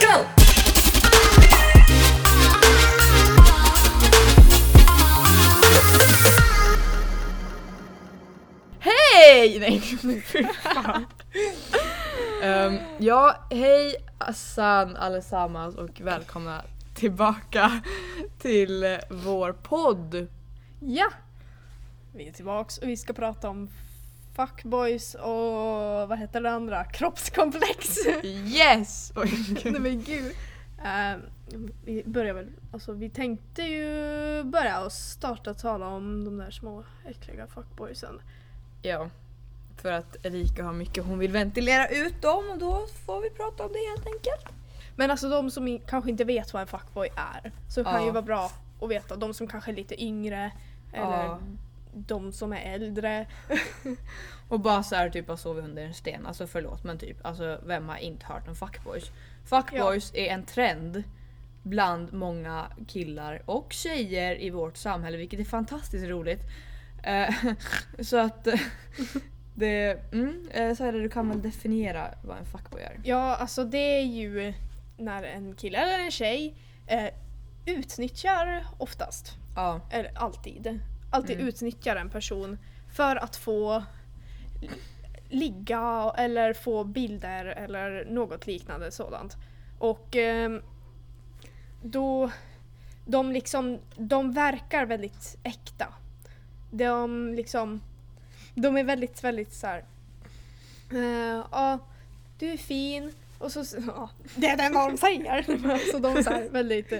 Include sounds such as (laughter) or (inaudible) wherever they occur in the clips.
Go! Hej! Nej, fy fan. um, ja, hej Assan allesammans och välkomna tillbaka till vår podd. Ja! Vi är tillbaks och vi ska prata om fuckboys och vad heter det andra? Kroppskomplex! Yes! Oj, (laughs) Nej men gud. Eh, vi börjar väl, alltså vi tänkte ju börja och starta tala om de där små äckliga fuckboysen. Ja, för att Erika har mycket hon vill ventilera ut dem och då får vi prata om det helt enkelt. Men alltså de som kanske inte vet vad en fuckboy är, så kan Ja. ju vara bra att veta. De som kanske är lite yngre, eller Ja. De som är äldre. (laughs) Och bara så här typ har sovit under en sten, alltså förlåt men typ alltså vem har inte hört om fuckboys? Fuckboys är en trend bland många killar och tjejer i vårt samhälle vilket är fantastiskt roligt. Eh, (laughs) så att (laughs) det, mm, eh, så är det, du kan väl definiera vad en fuckboy är? Ja, alltså det är ju när en kille eller en tjej eh, utnyttjar oftast, Ja, eller alltid, alltid Mm. utnyttjar en person för att få ligga eller få bilder eller något liknande sådant. Och ehm, då, de liksom, de verkar väldigt äkta. De liksom, de är väldigt, väldigt så här. eh, Ja, du är fin. Och så, ja, det är det de säger. (laughs) så de är så här väldigt,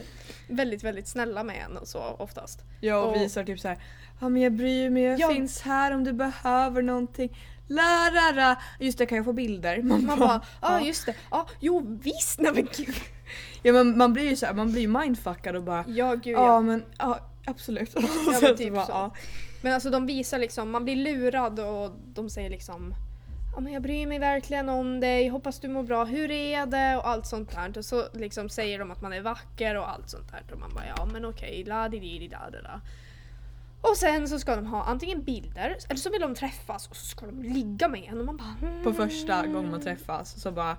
väldigt, väldigt snälla med en och så oftast. ja och Och- visar typ så här. Ja men jag bryr mig, jag Ja. finns här om du behöver någonting. Lärara! Just det, kan jag få bilder? Man, Man bara, ja ah, just det, ja ah, jo visst, nej men gud. Ja men man blir ju så här, man blir ju mindfuckad och bara Ja gud Ja ja. men ja absolut. (laughs) Men typ bara, så. ja. Men alltså de visar liksom, man blir lurad och de säger liksom Ja men jag bryr mig verkligen om dig, hoppas du mår bra, hur är det? Och allt sånt där. Och så liksom säger de att man är vacker och allt sånt där. Och man bara ja men okej, la di di di da da da. Och sen så ska de ha antingen bilder, eller så vill de träffas och så ska de ligga med en och man bara mm. På första gången man träffas så bara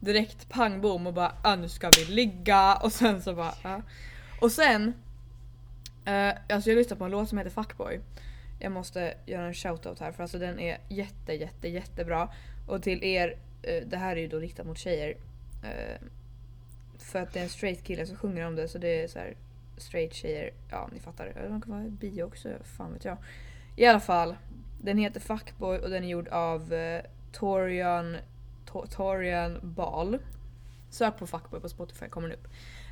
direkt pang bom och bara ah, nu ska vi ligga och sen så bara ja. Och sen eh, alltså jag lyssnade på en låt som heter Fuckboy. Jag måste göra en shoutout här för alltså den är jätte jätte jättebra. Och till er, eh, det här är ju då riktat mot tjejer. Eh, för att det är en straight kille som sjunger om det så det är så här straight tjejer, ja ni fattar. De kan vara bi också, fan vet jag. I alla fall, den heter Fuckboy och den är gjord av eh, Torian, To- Torian Ball. Sök på Fuckboy på Spotify kommer den upp.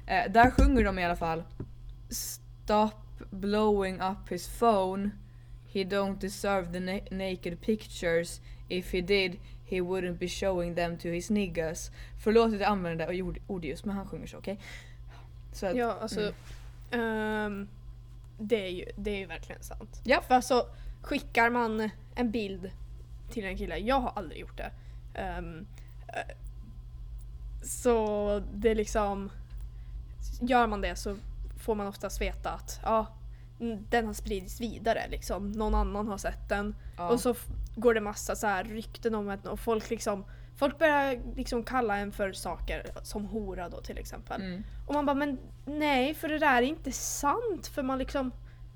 Eh, där sjunger de i alla fall Stop blowing up his phone. He don't deserve the na- naked pictures. If he did he wouldn't be showing them to his niggas. Förlåt att jag använder det ord, ord just men han sjunger så okej? Att, Ja, alltså. mm. ehm, det, är ju, det är ju verkligen sant. Ja. För alltså, skickar man en bild till en kille, jag har aldrig gjort det. ehm, eh, så det är liksom, gör man det så får man oftast veta att ja, n- den har spridits vidare liksom. Någon annan har sett den. ja. Och så går det massa så här rykten om att och folk liksom Folk börjar liksom kalla en för saker som hora då till exempel. mm. Och man bara men nej för det där är inte sant för man liksom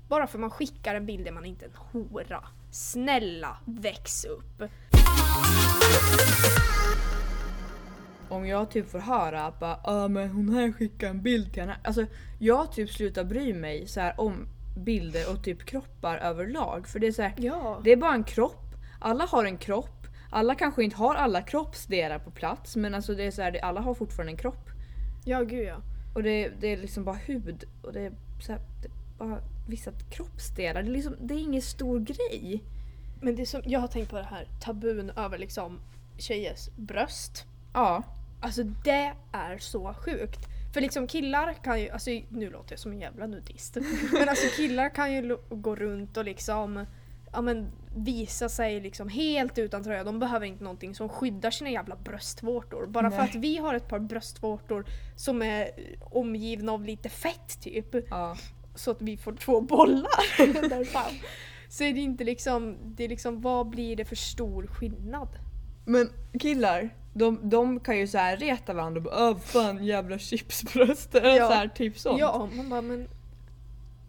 bara för man skickar en bild är man inte en hora. Snälla väx upp. Om jag typ får höra att bara ah, men hon här skickade en bild till henne. Alltså jag typ slutar bry mig så här, om bilder och typ kroppar överlag. För det är så här, Ja. det är bara en kropp. Alla har en kropp. Alla kanske inte har alla kroppsdelar på plats men alltså det är så här, alla har fortfarande en kropp. Ja gud ja. Och det, det är liksom bara hud och det är, så här, det är bara vissa kroppsdelar. Det är, liksom, det är ingen stor grej. Men det som, jag har tänkt på det här tabun över liksom tjejers bröst. Ja. Alltså det är så sjukt. För liksom killar kan ju, alltså nu låter jag som en jävla nudist. Men alltså killar kan ju gå runt och liksom ja, men, visa sig liksom helt utan tröja. De behöver inte någonting som skyddar sina jävla bröstvårtor. Bara för Nej. att vi har ett par bröstvårtor som är omgivna av lite fett typ. ja. Så att vi får två bollar (laughs) där fram. Så är det inte liksom, det är liksom vad blir det för stor skillnad? Men killar, de, de kan ju så här reta varandra och bara Åh fan jävla chipsbröst. Ja. Så här, typ sånt. Ja, man bara men...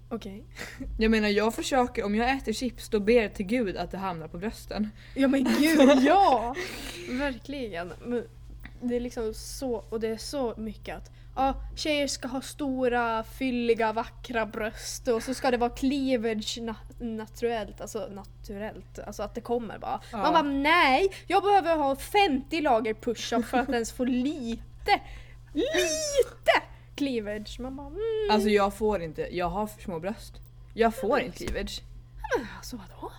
Okej. (laughs) Jag menar jag försöker, om jag äter chips då ber jag till gud att det hamnar på brösten. Ja men (laughs) gud, ja! (laughs) Verkligen. Men det är liksom så, och det är så mycket att ja, tjejer ska ha stora, fylliga, vackra bröst och så ska det vara cleavage na- naturellt, alltså naturellt, alltså att det kommer bara. Ja. Man bara nej, jag behöver ha 50 lager push-up för att ens få lite, lite cleavage. Man bara mm. Alltså jag får inte, jag har för små bröst. Jag får inte cleavage. Alltså vadå?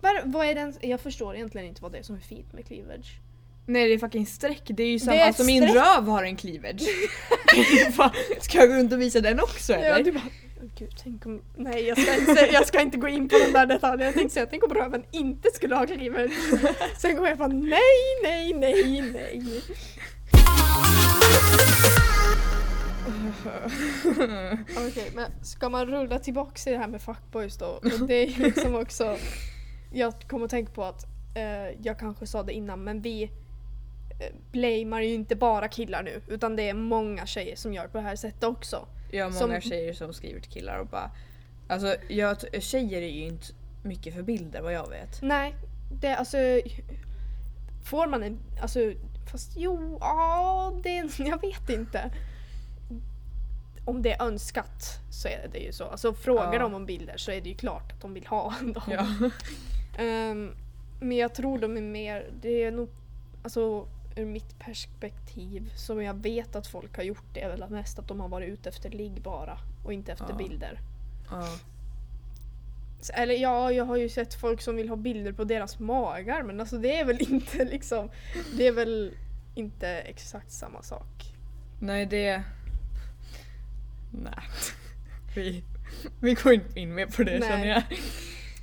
Var, vad är den, jag förstår egentligen inte vad det är som är fint med cleavage. Nej det är fucking streck, det är ju Det samma, är ett alltså min röv har en cleavage. (laughs) Ska jag gå runt och visa den också eller? Ja, du bara, "Åh, gud, tänk om... Nej, jag ska, inte, jag ska inte gå in på de där detaljerna. Jag tänkte säga, tänk om röven inte skulle ha cleavage. (laughs) Sen går jag bara, nej, nej, nej, nej. (laughs) Okej, men ska man rulla tillbaks i det här med fuckboys då? Och det är liksom också... Jag kommer att tänka på att, eh, jag kanske sa det innan, men vi blamear ju inte bara killar nu, utan det är många tjejer som gör på det här sättet också. Jag har Som- många tjejer som skriver till killar och bara Alltså jag, tjejer är ju inte mycket för bilder vad jag vet. Nej, det alltså... Får man en... Alltså, fast jo, ja, det... (laughs) Jag vet inte. Om det är önskat så är det ju så. Alltså frågar Ja. de om bilder så är det ju klart att de vill ha (laughs) dem. Ja. Ehm, men jag tror de är mer... Det är nog... Alltså ur mitt perspektiv, som jag vet att folk har gjort det, är väl mest att de har varit ute efter ligg bara och inte efter Ja. bilder. ja. Eller ja, jag har ju sett folk som vill ha bilder på deras magar men alltså det är väl (laughs) inte liksom Det är väl inte exakt samma sak. Nej det... Nej. (laughs) Vi, vi går inte in mer på det Nej. känner jag.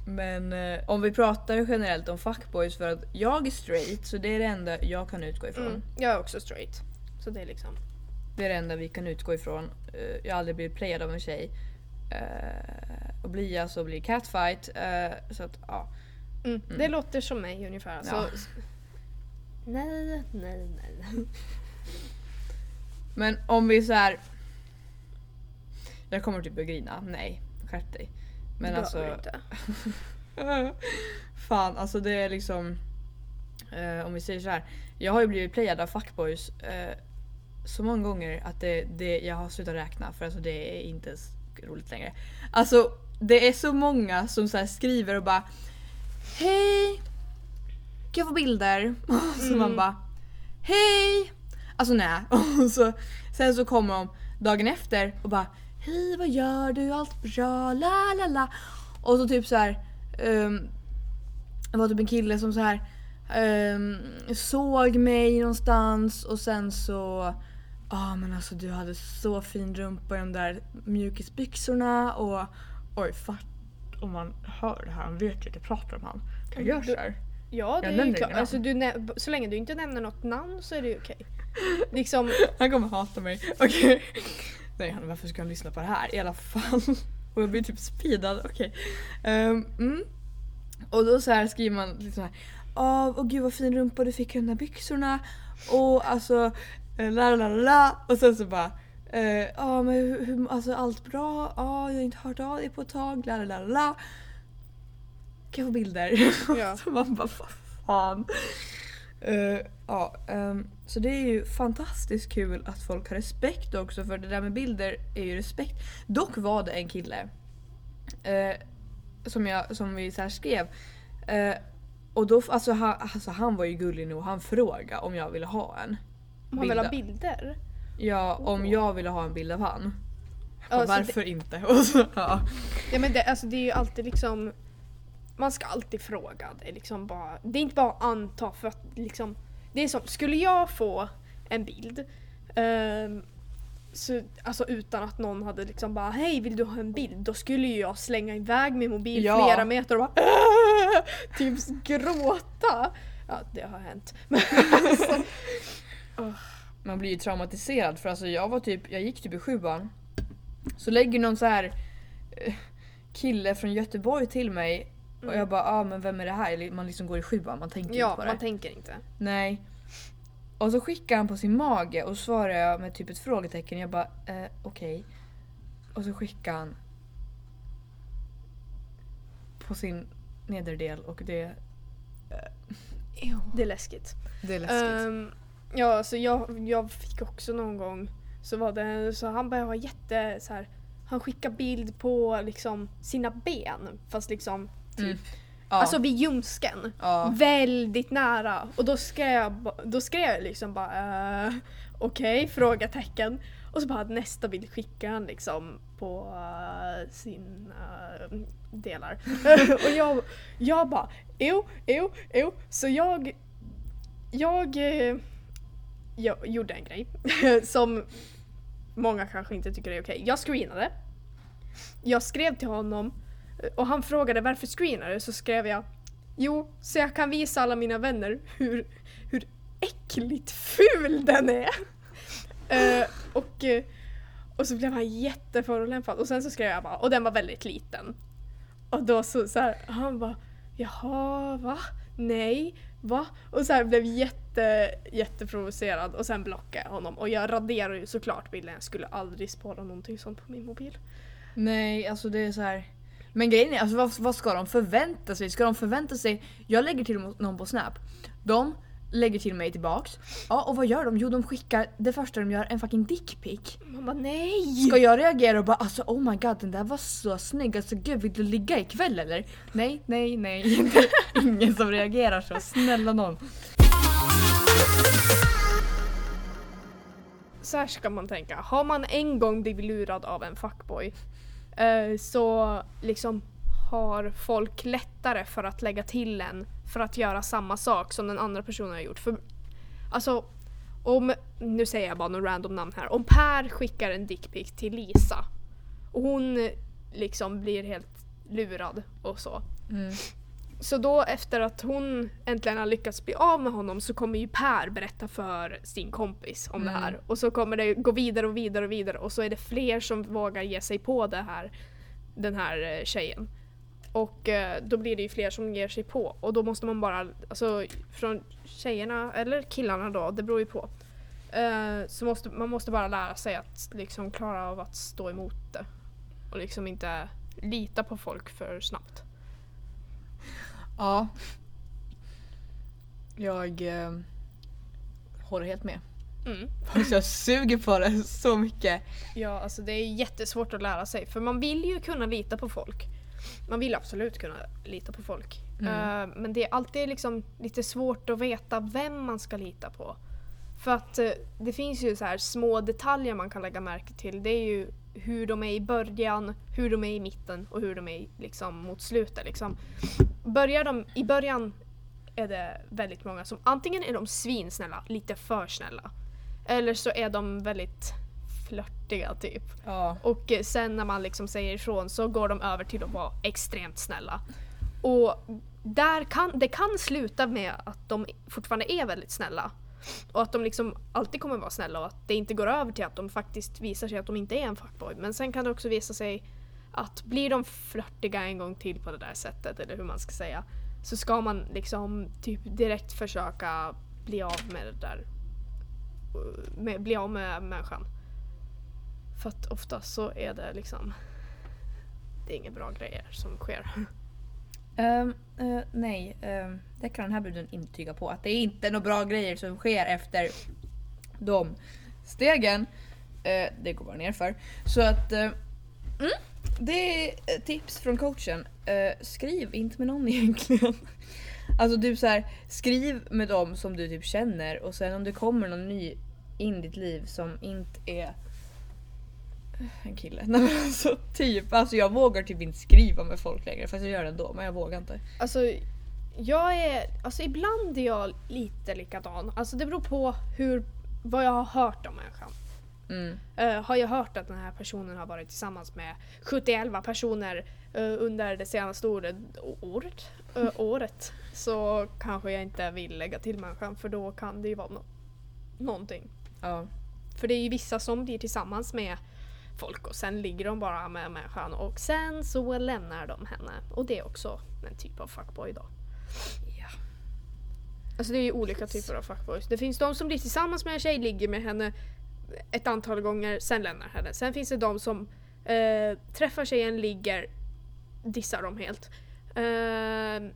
Men eh, om vi pratar generellt om fuckboys för att jag är straight så det är det enda jag kan utgå ifrån. Mm. Jag är också straight. Så det är liksom Det är det enda vi kan utgå ifrån. Eh, jag har aldrig blivit playad av en tjej. Uh, och blir jag så blir catfight. eh, så att ja. mm. Det låter som mig ungefär. Alltså, Ja. Nej, nej, nej. Men om vi så här. Jag kommer typ att grina. Nej, skärp dig. Men det alltså. inte. (laughs) Fan, alltså det är liksom... eh, om vi säger så här. Jag har ju blivit playad av fuckboys eh, så många gånger att det, det, jag har slutat räkna för alltså det är inte s- roligt längre. Alltså det är så många som så skriver och bara Hej! Kan jag få bilder? (laughs) så man bara Hej! Alltså nej. (laughs) Och så, sen så kommer de dagen efter och bara Hej vad gör du? Allt bra? La la la. Och så typ så här. ehm, det var typ en kille som så här ehm, såg mig någonstans och sen så Ja men alltså du hade så fin rumpa i de där mjukisbyxorna och oj fatt om man hör det här, han vet ju att jag pratar om han. Kan jag göra så här? Ja, det Jag är ju klart. Alltså, så länge du inte nämner något namn så är det ju okej. (laughs) Liksom, Han kommer hata mig. Okej. Nej han varför ska han lyssna på det här i alla fall? (laughs) Och jag blir typ speedad. Okej. Ehm, mm. Och då så här skriver man lite så här. Åh oh, gud vad fin rumpa du fick i de där byxorna. Och alltså eh, la la la. Och sen så bara eh, Ja men hur, hur, alltså allt bra? Ja jag har inte hört av dig på ett tag. La la la la. Kan jag få bilder? Ja. (laughs) så man bara vad fan. Eh, ja, ehm, så det är ju fantastiskt kul att folk har respekt också för det där med bilder är ju respekt. Dock var det en kille eh, som, jag, som vi så skrev eh, och då, alltså, han, alltså han var ju gullig nog, han frågade om jag ville ha en. om man vill ha Bilder. Ja, om jag ville ha en bild av han. Ja, varför inte? (laughs) Så, ja. Ja men det, alltså, det är ju alltid liksom Man ska alltid fråga. Det är, liksom bara, det är inte bara att anta för att liksom Det är som, skulle jag få en bild ehm, så, alltså utan att någon hade liksom bara hej vill du ha en bild? Då skulle ju jag slänga iväg min mobil Ja. flera meter och bara "Åh!" typ gråta. Ja det har hänt. (laughs) Alltså, Man blir ju traumatiserad för alltså jag var typ, jag gick typ i sjuan. Så lägger någon så här eh, kille från Göteborg till mig och jag bara ah, men vem är det här? Man liksom går i sjuan, man tänker ja inte på det. man tänker inte. Nej. Och så skickar han på sin mage och svarar jag med typ ett frågetecken. Jag bara eh, okej. Och så skickar han på sin nederdel och det... Uh, Det är läskigt. det är läskigt. Ehm, ja, så jag, jag fick också någon gång så var det så han började ha jätte så här. Han skickade bild på liksom sina ben fast liksom typ Mm. ja. Alltså vid ljumsken. ja. Väldigt nära. Och då skrev jag, då skrev jag liksom bara uh, okej, frågetecken. Och så bara nästa bild skickar han liksom på eh, sin eh, delar. (laughs) och jag, jag bara jo, jo, jo. Så jag, jag, jag gjorde en grej (laughs) som många kanske inte tycker är okej. Jag screenade. Jag skrev till honom och han frågade varför screenar du? Så skrev jag Jo, så jag kan visa alla mina vänner hur, hur äckligt ful den är. (laughs) Eh, och, eh, och så blev han jätteförolämpad och sen så skrev jag bara, och den var väldigt liten. Och då så, så här, han bara Jaha, va? Nej, va? Och så här blev jätte, jätteprovocerad och sen blockade jag honom. Och jag raderar ju såklart bilden, jag skulle aldrig spara någonting sånt på min mobil. Nej, alltså det är så här. Men grejen är, alltså vad, vad ska de förvänta sig? Ska de förvänta sig... Jag lägger till någon på Snap. De lägger till mig tillbaks. Ja, och vad gör de? Jo, de skickar det första de gör, en fucking dickpic. Man bara nej! Ska jag reagera och bara alltså oh my god den där var så snygg, alltså gud vill du ligga ikväll eller? Nej, nej, nej. (laughs) Det är ingen som reagerar så, snälla någon. så här ska man tänka. Har man en gång blivit lurad av en fuckboy Eh, så liksom har folk lättare för att lägga till en för att göra samma sak som den andra personen har gjort. För, alltså, om, nu säger jag bara någon random namn här. Om Per skickar en dickpic till Lisa och hon liksom blir helt lurad och så. Mm. Så då efter att hon äntligen har lyckats bli av med honom så kommer ju Per berätta för sin kompis om det här. Och så kommer det gå vidare och vidare och vidare och så är det fler som vågar ge sig på det här, den här eh, tjejen. Och eh, då blir det ju fler som ger sig på och då måste man bara, alltså från tjejerna eller killarna då, det beror ju på. Eh, så måste man måste bara lära sig att liksom klara av att stå emot det. Och liksom inte lita på folk för snabbt. Ja. Jag eh, håller helt med. Mm. Fast jag suger på det så mycket. Ja, alltså det är jättesvårt att lära sig för man vill ju kunna lita på folk. Man vill absolut kunna lita på folk. Mm. Eh, men det är alltid liksom lite svårt att veta vem man ska lita på. För att eh, det finns ju så här små detaljer man kan lägga märke till. Det är ju hur de är i början, hur de är i mitten och hur de är liksom mot slutet. Liksom. Börjar de, I början är det väldigt många som antingen är de svinsnälla, lite för snälla. Eller så är de väldigt flörtiga typ. Ja. Och sen när man liksom säger ifrån så går de över till att vara extremt snälla. Och där kan, det kan sluta med att de fortfarande är väldigt snälla. Och att de liksom alltid kommer vara snälla och att det inte går över till att de faktiskt visar sig att de inte är en fuckboy. Men sen kan det också visa sig att blir de flörtiga en gång till på det där sättet, eller hur man ska säga, så ska man liksom typ direkt försöka bli av med det där. Med, bli av med människan. För att oftast så är det liksom det är inga bra grejer som sker. (laughs) Um, uh, nej, um, det kan den här bruden intyga på. Att det är inte några bra grejer som sker efter de stegen. Uh, det går bara nerför. Så att... Uh, mm, det är tips från coachen. Skriv inte med någon (laughs) egentligen. Alltså typ så här, skriv med dem som du typ känner och sen om det kommer någon ny in i ditt liv som inte är en kille. (laughs) Nej men alltså typ, alltså jag vågar typ inte skriva med folk längre fast jag gör det ändå men jag vågar inte. Alltså jag är, alltså ibland är jag lite likadan. Alltså det beror på hur, vad jag har hört om människan. Mm. Eh, har jag hört att den här personen har varit tillsammans med 71 personer eh, under det senaste året, året, Eh, (laughs) året så kanske jag inte vill lägga till människan för då kan det ju vara no- någonting. Ja. För det är ju vissa som blir tillsammans med folk och sen ligger de bara med människan och sen så lämnar de henne. Och det är också en typ av fuckboy då. ja. Alltså det är ju olika typer av fuckboys. Det finns de som blir tillsammans med en tjej, ligger med henne ett antal gånger, sen lämnar henne. Sen finns det de som eh, träffar tjejen, ligger, dissar dem helt. Eh,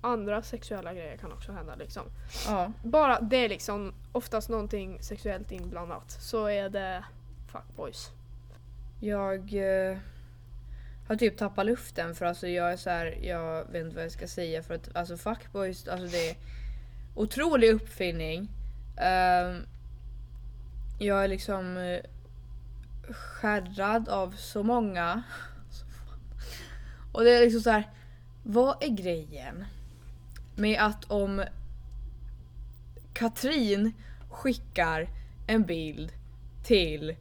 andra sexuella grejer kan också hända liksom. Ja. Bara det är liksom oftast någonting sexuellt inblandat så är det fuckboys. Jag eh, har typ tappat luften för alltså jag är så här, jag vet inte vad jag ska säga för att alltså fuckboys, alltså det är otrolig uppfinning. Ehm, jag är liksom uh, skärrad av så många. Och det är liksom så här, vad är grejen med att om Katrin skickar en bild till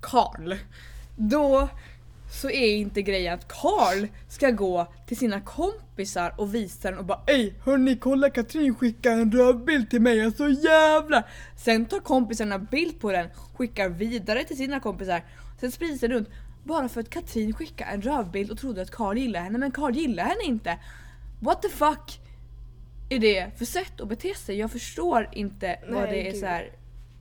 Karl. Då så är inte grejen att Karl ska gå till sina kompisar och visa den och bara Ey hörni kolla Katrin skickar en rövbild till mig, alltså jävlar! Sen tar kompisarna bild på den, skickar vidare till sina kompisar, sen sprids det runt. Bara för att Katrin skickade en rövbild och trodde att Karl gillade henne, men Karl gillar henne inte. What the fuck är det för sätt att bete sig? Jag förstår inte vad Nej, det är gud. så här.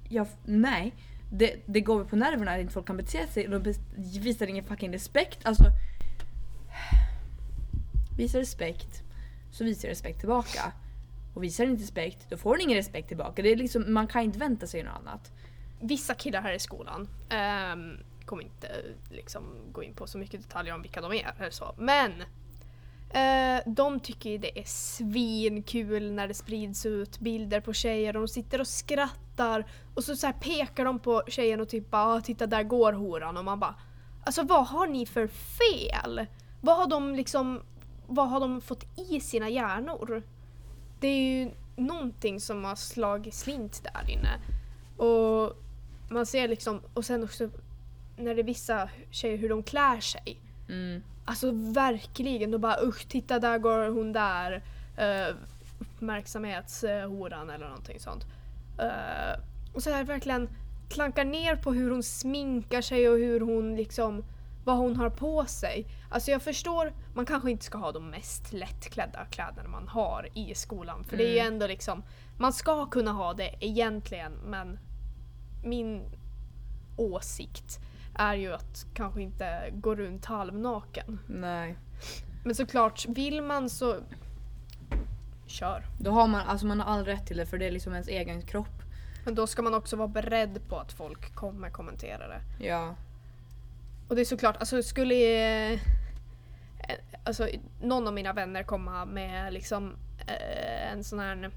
Jag, nej. Det, det går mig på nerverna att inte folk kan bete sig och de visar ingen fucking respekt. Alltså, visar respekt så visar respekt tillbaka. Och visar inte respekt då får den ingen respekt tillbaka. Det är liksom, man kan inte vänta sig något annat. Vissa killar här i skolan, um, kommer inte liksom gå in på så mycket detaljer om vilka de är eller så, men Uh, de tycker ju det är svinkul när det sprids ut bilder på tjejer och de sitter och skrattar och så, så här pekar de på tjejen och typ bara "Ah, “titta där går horan” och man bara Alltså vad har ni för fel? Vad har de liksom, vad har de fått i sina hjärnor? Det är ju någonting som har slagit slint där inne. Och man ser liksom, och sen också när det är vissa tjejer hur de klär sig. Mm. Alltså verkligen, då bara usch titta där går hon där. Uh, uppmärksamhetshoran eller någonting sånt. Eh, och så här verkligen klankar ner på hur hon sminkar sig och hur hon liksom vad hon har på sig. Alltså jag förstår, man kanske inte ska ha de mest lättklädda kläderna man har i skolan. För det är ju Mm. ändå liksom, man ska kunna ha det egentligen men min åsikt är ju att kanske inte gå runt halvnaken. Nej. Men såklart, vill man så kör. Då har man, alltså man har all rätt till det för det är liksom ens egen kropp. Men då ska man också vara beredd på att folk kommer kommentera det. Ja. Och det är såklart, alltså skulle eh, alltså, någon av mina vänner komma med liksom eh, en sån här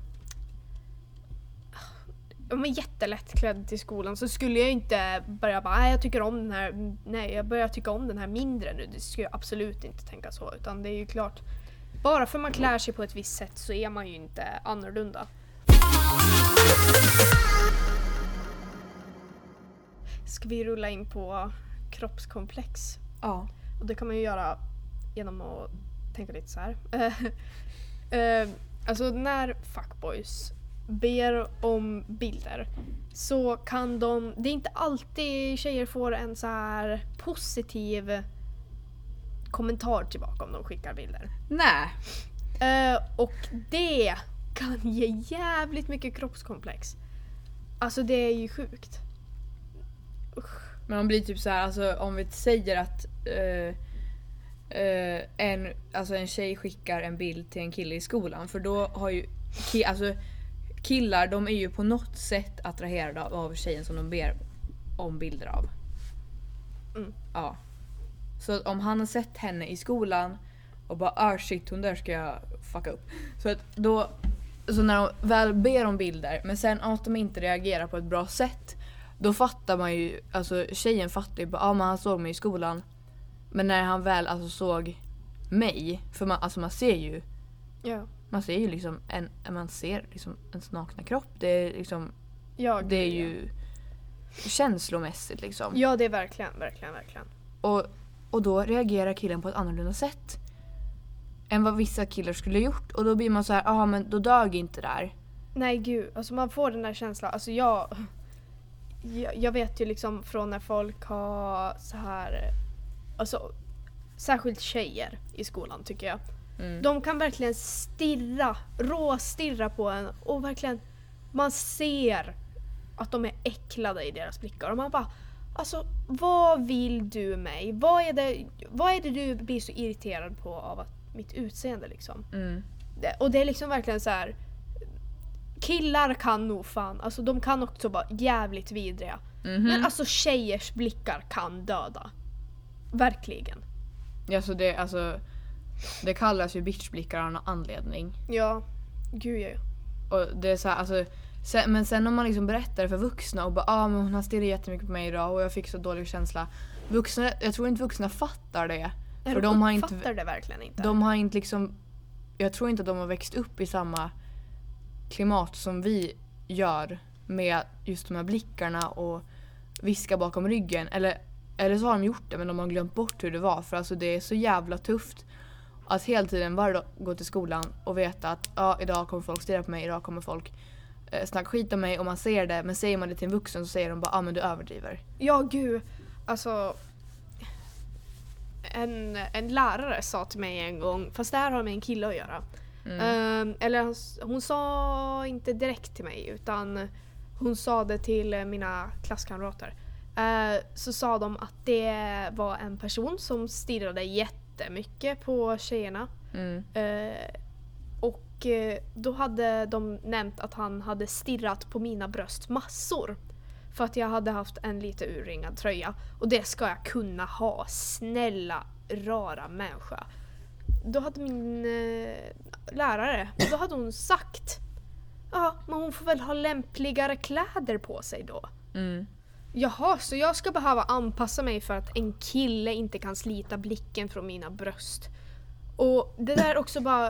Ja, men jättelättklädd till skolan så skulle jag inte börja bara nej jag tycker om den här, nej jag börjar tycka om den här mindre nu. Det skulle jag absolut inte tänka så utan det är ju klart bara för man klär sig på ett visst sätt så är man ju inte annorlunda. Ska vi rulla in på kroppskomplex? Ja. Och det kan man ju göra genom att tänka lite så här. (laughs) Eh, alltså när fuckboys ber om bilder så kan de, det är inte alltid tjejer får en så här positiv kommentar tillbaka om de skickar bilder. Nej. Eh, och det kan ge jävligt mycket kroppskomplex. Alltså det är ju sjukt. Men man blir typ så här, alltså om vi säger att eh, eh, en, alltså en tjej skickar en bild till en kille i skolan för då har ju ki, alltså, killar de är ju på något sätt attraherade av, av tjejen som de ber om bilder av. Mm. Ja. Så om han har sett henne i skolan och bara ah shit hon där ska jag fucka upp. Så att då, så när de väl ber om bilder men sen att de inte reagerar på ett bra sätt då fattar man ju, alltså tjejen fattar ju bara, ja men han såg mig i skolan. Men när han väl alltså såg mig, för man, alltså man ser ju, Ja. Man ser ju liksom en, man ser liksom ens nakna kropp. Det är liksom, Ja, det är ja. ju känslomässigt liksom. Ja det är verkligen, verkligen, verkligen. Och, och då reagerar killen på ett annorlunda sätt. Än vad vissa killar skulle gjort. Och då blir man så här, ja men då dög inte där. Nej gud, alltså man får den där känslan. Alltså jag, jag, jag vet ju liksom från när folk har så här, alltså särskilt tjejer i skolan tycker jag. Mm. De kan verkligen stirra, råstirra på en och verkligen man ser att de är äcklade i deras blickar och man bara Alltså vad vill du mig? Vad är det, vad är det du blir så irriterad på av att mitt utseende liksom? Mm. Det, och det är liksom verkligen så här. Killar kan nog fan, alltså de kan också vara jävligt vidriga. Mhm. Men alltså tjejers blickar kan döda. Verkligen. Ja, så det, alltså, det kallas ju bitchblickar av någon anledning. Ja, gud ja. Och det är så här, alltså, sen, men sen om man liksom berättar för vuxna och bara ah, men hon har stirrat jättemycket på mig idag och jag fick så dålig känsla. Vuxna, jag tror inte vuxna fattar det. Nej, För de har inte- det verkligen inte. De har inte liksom, jag tror inte att de har växt upp i samma klimat som vi gör med just de här blickarna och viska bakom ryggen. Eller, eller så har de gjort det men de har glömt bort hur det var för alltså det är så jävla tufft att hela tiden varje dag gå till skolan och veta att ja, idag kommer folk stirra på mig, idag kommer folk eh, snacka skit om mig och man ser det men säger man det till en vuxen så säger de bara ah, men du överdriver. Ja gud, alltså. En, en lärare sa till mig en gång, fast det här har med en kille att göra. Mm. Ehm, eller hon, hon sa inte direkt till mig utan hon sa det till eh, mina klasskamrater. Eh, så sa de att det var en person som stirrade jättemycket på tjejerna. Mm. Eh, och eh, då hade de nämnt att han hade stirrat på mina bröst massor. För att jag hade haft en lite urringad tröja. Och det ska jag kunna ha. Snälla, rara människa. Då hade min eh, lärare, då hade hon sagt Ja, men hon får väl ha lämpligare kläder på sig då. Mm. Jaha, så jag ska behöva anpassa mig för att en kille inte kan slita blicken från mina bröst. Och det där också bara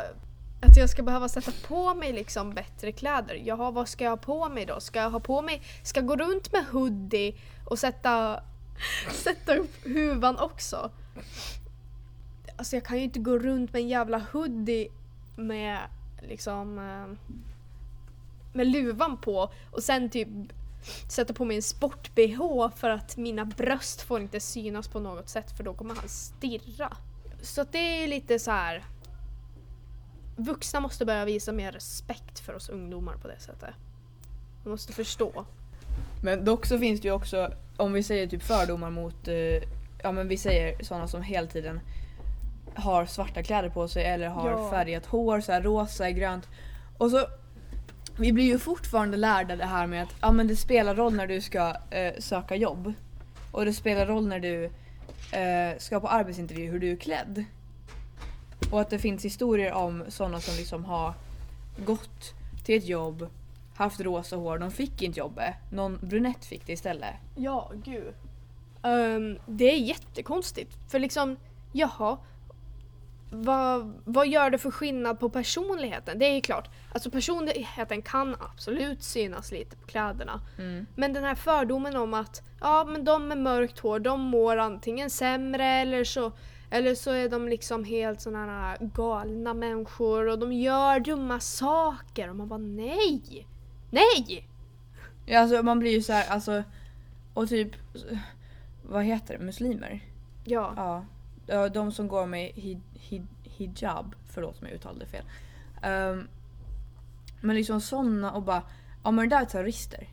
att jag ska behöva sätta på mig liksom bättre kläder. Jaha, vad ska jag ha på mig då? Ska jag ha på mig, ska jag gå runt med hoodie och sätta, sätta upp huvan också? Alltså jag kan ju inte gå runt med en jävla hoodie med liksom eh, med luvan på och sen typ sätta på mig en sport-bh för att mina bröst får inte synas på något sätt för då kommer han stirra. Så det är lite så här. Vuxna måste börja visa mer respekt för oss ungdomar på det sättet. De måste förstå. Men dock så finns det ju också, om vi säger typ fördomar mot, eh, ja men vi säger sådana som hela tiden har svarta kläder på sig eller har Ja. färgat hår, så här rosa, grönt. Och så, vi blir ju fortfarande lärda det här med att ja, men det spelar roll när du ska eh, söka jobb. Och det spelar roll när du eh, ska på arbetsintervju hur du är klädd. Och att det finns historier om sådana som liksom har gått till ett jobb, haft rosa hår, de fick inte jobbet. Någon brunett fick det istället. Ja, gud. Um, det är jättekonstigt. För liksom, jaha. Vad, vad gör det för skillnad på personligheten? Det är ju klart, alltså personligheten kan absolut synas lite på kläderna. Mm. Men den här fördomen om att ja, men de med mörkt hår, de mår antingen sämre eller så, eller så är de liksom helt sådana här galna människor och de gör dumma saker. Och man bara nej! Nej! Ja, alltså man blir ju så här, alltså och typ vad heter det, muslimer? Ja. Ja, Ja, de som går med hi, hi, hijab, förlåt om jag uttalade fel. Ehm, men liksom såna och bara, ja men det där är terrorister.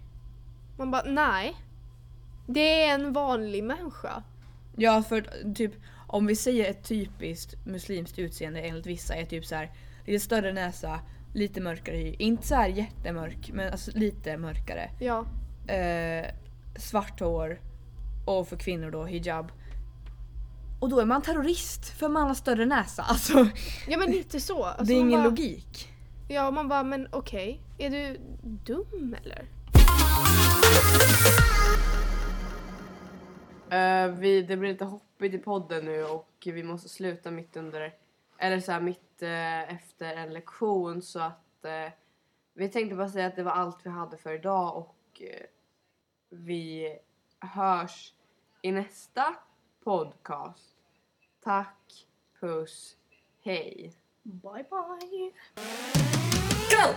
Man bara nej. Det är en vanlig människa. Ja för typ om vi säger ett typiskt muslimskt utseende enligt vissa är typ så här lite större näsa, lite mörkare hy. Inte så här jättemörk men alltså lite mörkare. Ja. eh, svart hår och för kvinnor då hijab. Och då är man terrorist för man har större näsa. (laughs) Alltså, Ja men lite så. Alltså, det är ingen bara, logik. Ja man bara men okej, är du dum eller? Eh, vi, det blir lite hoppigt i podden nu och vi måste sluta mitt under, eller så här mitt eh, efter en lektion så att eh, vi tänkte bara säga att det var allt vi hade för idag och vi hörs i nästa podcast. Tack, puss, hej. Bye bye! Go!